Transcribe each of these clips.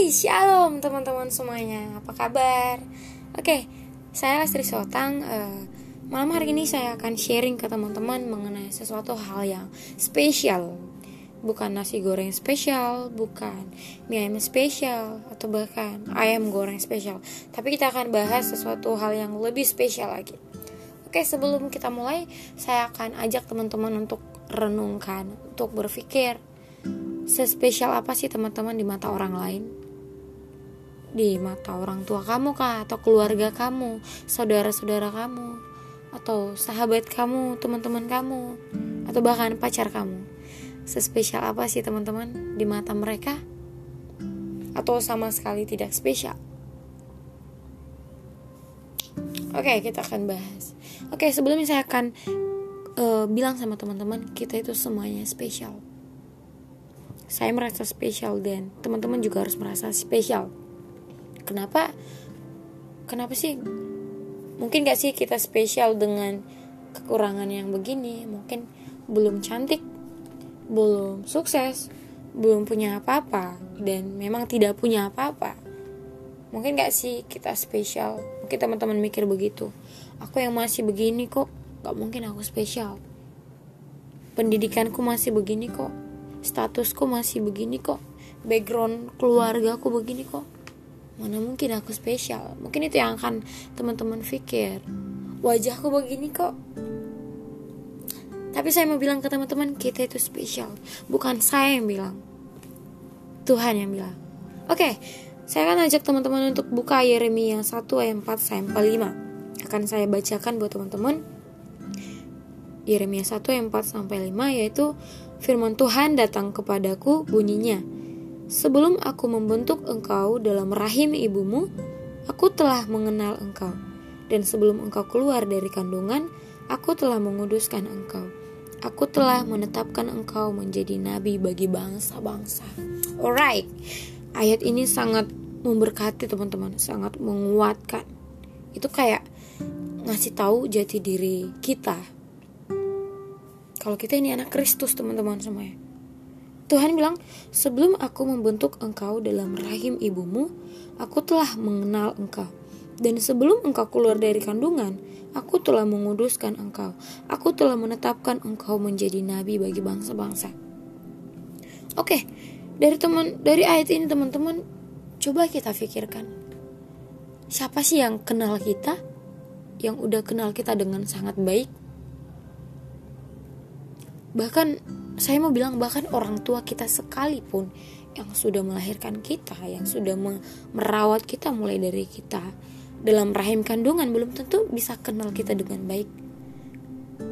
Hey, shalom teman-teman semuanya. Apa kabar? Oke, saya Astri Sotang. Uh, malam hari ini saya akan sharing ke teman-teman mengenai sesuatu hal yang spesial. Bukan nasi goreng spesial, bukan mie ayam spesial, atau bahkan ayam goreng spesial. Tapi kita akan bahas sesuatu hal yang lebih spesial lagi. Oke, sebelum kita mulai, saya akan ajak teman-teman untuk renungkan, untuk berpikir Sespesial apa sih teman-teman di mata orang lain? Di mata orang tua kamu kah? Atau keluarga kamu? Saudara-saudara kamu? Atau sahabat kamu? Teman-teman kamu? Atau bahkan pacar kamu? Sespesial apa sih teman-teman di mata mereka? Atau sama sekali tidak spesial? Oke, kita akan bahas. Oke, sebelumnya saya akan uh, bilang sama teman-teman, kita itu semuanya spesial saya merasa spesial dan teman-teman juga harus merasa spesial kenapa kenapa sih? Mungkin gak sih kita spesial dengan kekurangan yang begini? Mungkin belum cantik belum sukses belum punya apa-apa dan memang tidak punya apa-apa. Mungkin gak sih kita spesial? Mungkin teman-teman mikir begitu. Aku yang masih begini kok gak mungkin aku spesial. Pendidikanku masih begini kok statusku masih begini kok background keluarga aku begini kok mana mungkin aku spesial? Mungkin itu yang akan teman-teman pikir. Wajahku begini kok. Tapi saya mau bilang ke teman-teman kita itu spesial. Bukan saya yang bilang. Tuhan yang bilang. Oke saya akan ajak teman-teman untuk buka Yeremia 1 ayat 4 sampai 5 akan saya bacakan buat teman-teman. Yeremia 1 ayat 4 sampai 5 yaitu firman Tuhan datang kepadaku bunyinya Sebelum aku membentuk engkau dalam rahim ibumu aku telah mengenal engkau. Dan sebelum engkau keluar dari kandungan aku telah menguduskan engkau. Aku telah menetapkan engkau menjadi nabi bagi bangsa-bangsa. Alright. Ayat ini sangat memberkati teman-teman. Sangat menguatkan. Itu kayak ngasih tahu jati diri kita. Kalau kita ini anak Kristus teman-teman semuanya. Tuhan bilang, sebelum aku membentuk engkau dalam rahim ibumu, aku telah mengenal engkau. Dan sebelum engkau keluar dari kandungan, aku telah menguduskan engkau. Aku telah menetapkan engkau menjadi nabi bagi bangsa-bangsa. Oke, dari teman dari ayat ini teman-teman, coba kita pikirkan. Siapa sih yang kenal kita? Yang udah kenal kita dengan sangat baik? bahkan saya mau bilang bahkan orang tua kita sekalipun yang sudah melahirkan kita yang sudah merawat kita mulai dari kita dalam rahim kandungan belum tentu bisa kenal kita dengan baik.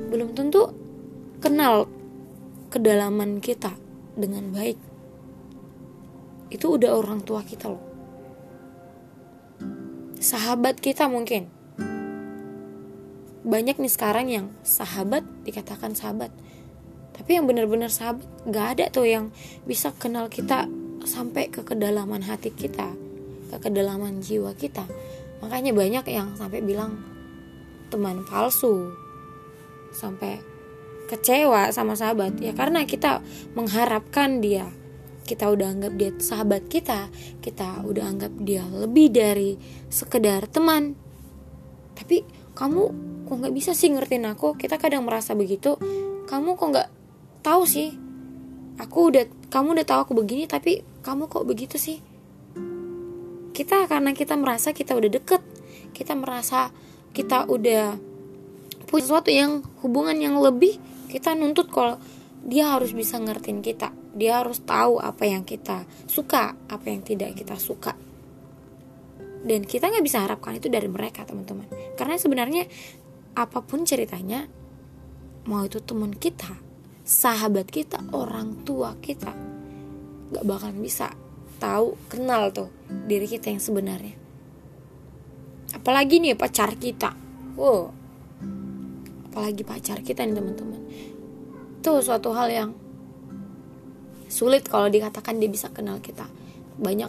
Belum tentu kenal kedalaman kita dengan baik. Itu udah orang tua kita loh. Sahabat kita mungkin. Banyak nih sekarang yang sahabat dikatakan sahabat tapi yang benar-benar sahabat gak ada tuh yang bisa kenal kita sampai ke kedalaman hati kita ke kedalaman jiwa kita. Makanya banyak yang sampai bilang teman palsu sampai kecewa sama sahabat. Ya karena kita mengharapkan dia kita udah anggap dia sahabat kita kita udah anggap dia lebih dari sekedar teman. Tapi kamu kok nggak bisa sih ngertiin aku? Kita kadang merasa begitu. Kamu kok nggak tahu sih. Aku udah kamu udah tahu aku begini tapi kamu kok begitu sih? Kita karena kita merasa kita udah deket kita merasa kita udah punya sesuatu yang hubungan yang lebih kita nuntut kalau dia harus bisa ngertiin kita. Dia harus tahu apa yang kita suka apa yang tidak kita suka. Dan kita nggak bisa harapkan itu dari mereka teman-teman. Karena sebenarnya apa pun ceritanya mau itu teman kita sahabat kita, orang tua kita gak bakal bisa tahu kenal tuh diri kita yang sebenarnya. Apalagi nih pacar kita, wow, apalagi pacar kita nih teman-teman. Itu suatu hal yang sulit kalau dikatakan dia bisa kenal kita. Banyak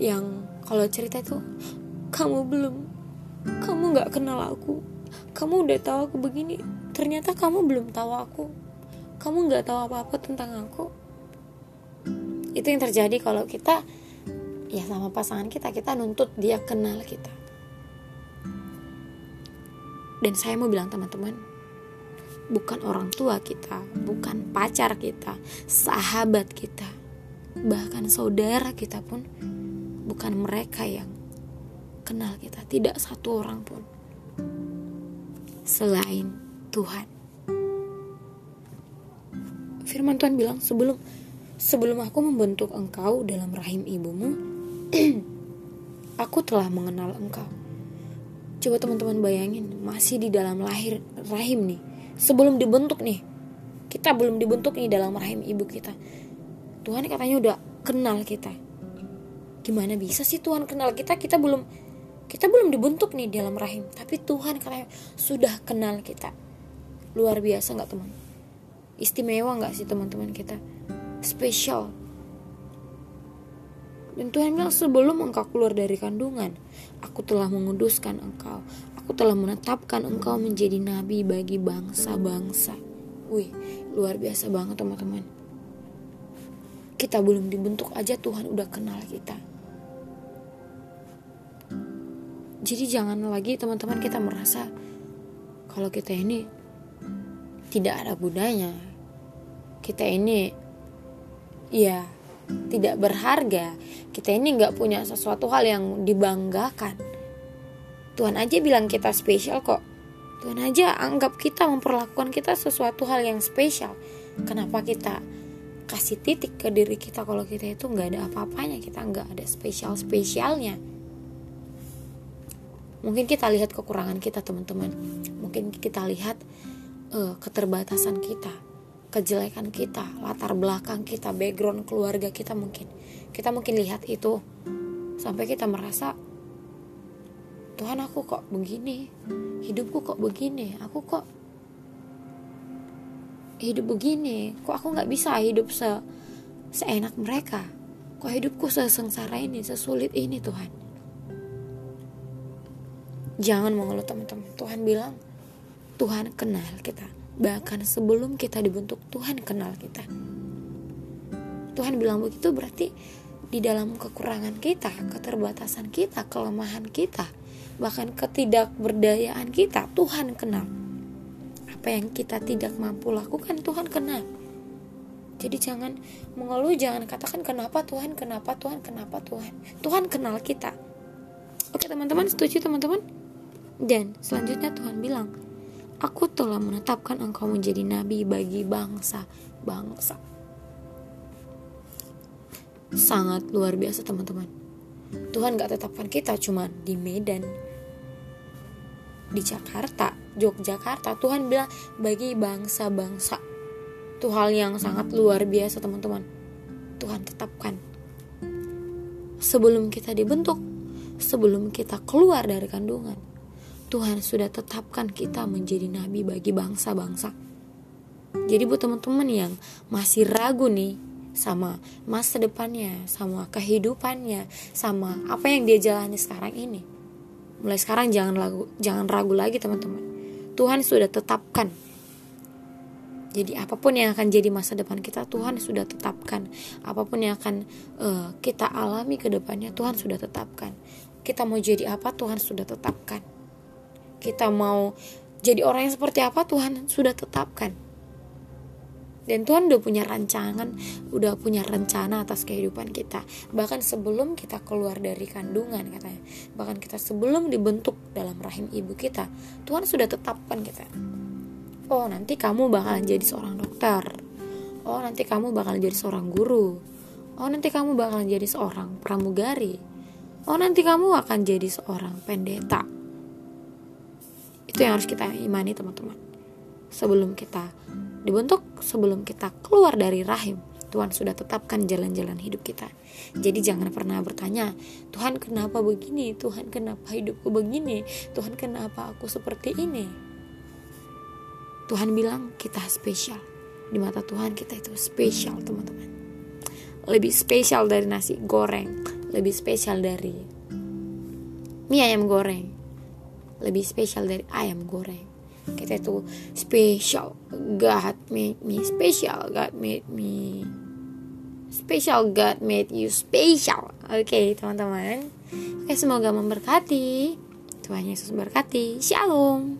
yang kalau cerita itu kamu belum, kamu nggak kenal aku, kamu udah tahu aku begini, ternyata kamu belum tahu aku. Kamu nggak tahu apa-apa tentang aku. Itu yang terjadi kalau kita ya sama pasangan kita kita nuntut dia kenal kita. Dan saya mau bilang teman-teman bukan orang tua kita bukan pacar kita sahabat kita bahkan saudara kita pun bukan mereka yang kenal kita. Tidak satu orang pun. Selain Tuhan. Firman Tuhan bilang sebelum sebelum aku membentuk engkau dalam rahim ibumu aku telah mengenal engkau. Coba teman-teman bayangin masih di dalam lahir rahim nih. Sebelum dibentuk nih kita belum dibentuk nih dalam rahim ibu kita. Tuhan katanya udah kenal kita. Gimana bisa sih Tuhan kenal kita? Kita belum kita belum dibentuk nih dalam rahim. Tapi Tuhan katanya sudah kenal kita luar biasa nggak teman? Istimewa nggak sih teman-teman kita? Spesial. Dan Tuhan bilang sebelum engkau keluar dari kandungan aku telah menguduskan engkau. Aku telah menetapkan engkau menjadi nabi bagi bangsa-bangsa. Wih luar biasa banget teman-teman. Kita belum dibentuk aja Tuhan udah kenal kita. Jadi jangan lagi teman-teman kita merasa kalau kita ini tidak ada budaya kita ini ya tidak berharga. Kita ini nggak punya sesuatu hal yang dibanggakan. Tuhan aja bilang kita spesial kok. Tuhan aja anggap kita memperlakukan kita sesuatu hal yang spesial. Kenapa kita kasih titik ke diri kita kalau kita itu nggak ada apa-apanya? Kita nggak ada spesial spesialnya mungkin kita lihat kekurangan kita teman-teman. Mungkin kita lihat uh, keterbatasan kita kejelekan kita latar belakang kita background keluarga kita mungkin. Kita mungkin lihat itu sampai kita merasa Tuhan aku kok begini? Hidupku kok begini? Aku kok hidup begini? Kok aku nggak bisa hidup se seenak mereka? Kok hidupku sesengsara ini sesulit ini Tuhan? Jangan mengeluh teman-teman. Tuhan bilang, Tuhan kenal kita. Bahkan sebelum kita dibentuk, Tuhan kenal kita. Tuhan bilang begitu berarti di dalam kekurangan kita, keterbatasan kita, kelemahan kita, bahkan ketidakberdayaan kita, Tuhan kenal. Apa yang kita tidak mampu lakukan, Tuhan kenal. Jadi jangan mengeluh, jangan katakan kenapa Tuhan, kenapa Tuhan, kenapa Tuhan. Tuhan kenal kita. Oke teman-teman, setuju teman-teman? Dan selanjutnya Tuhan bilang, Aku telah menetapkan engkau menjadi nabi bagi bangsa-bangsa. Sangat luar biasa teman-teman. Tuhan gak tetapkan kita cuma di Medan, di Jakarta, Yogyakarta. Tuhan bilang bagi bangsa-bangsa. Itu hal yang sangat luar biasa teman-teman. Tuhan tetapkan. Sebelum kita dibentuk, sebelum kita keluar dari kandungan, Tuhan sudah tetapkan kita menjadi nabi bagi bangsa-bangsa. Jadi buat teman-teman yang masih ragu nih sama masa depannya, sama kehidupannya, sama apa yang dia jalani sekarang ini. Mulai sekarang jangan ragu, jangan ragu lagi teman-teman. Tuhan sudah tetapkan. Jadi apa pun yang akan jadi masa depan kita Tuhan sudah tetapkan. Apa pun yang akan uh, kita alami ke depannya Tuhan sudah tetapkan. Kita mau jadi apa Tuhan sudah tetapkan kita mau jadi orang yang seperti apa Tuhan sudah tetapkan dan Tuhan udah punya rancangan, udah punya rencana atas kehidupan kita. Bahkan sebelum kita keluar dari kandungan katanya, bahkan kita sebelum dibentuk dalam rahim ibu kita, Tuhan sudah tetapkan kita. Oh nanti kamu bakalan jadi seorang dokter. Oh nanti kamu bakalan jadi seorang guru. Oh nanti kamu bakalan jadi seorang pramugari. Oh nanti kamu akan jadi seorang pendeta itu yang harus kita imani teman-teman. Sebelum kita dibentuk sebelum kita keluar dari rahim Tuhan sudah tetapkan jalan-jalan hidup kita. Jadi jangan pernah bertanya Tuhan kenapa begini? Tuhan kenapa hidupku begini? Tuhan kenapa aku seperti ini? Tuhan bilang kita spesial. Di mata Tuhan kita itu spesial teman-teman. Lebih spesial dari nasi goreng lebih spesial dari mie ayam goreng lebih spesial dari ayam goreng. Kita itu spesial God made me special God made me. Special God made you special. Oke okay, teman-teman. Oke okay, semoga memberkati. Tuhan Yesus berkati Shalom.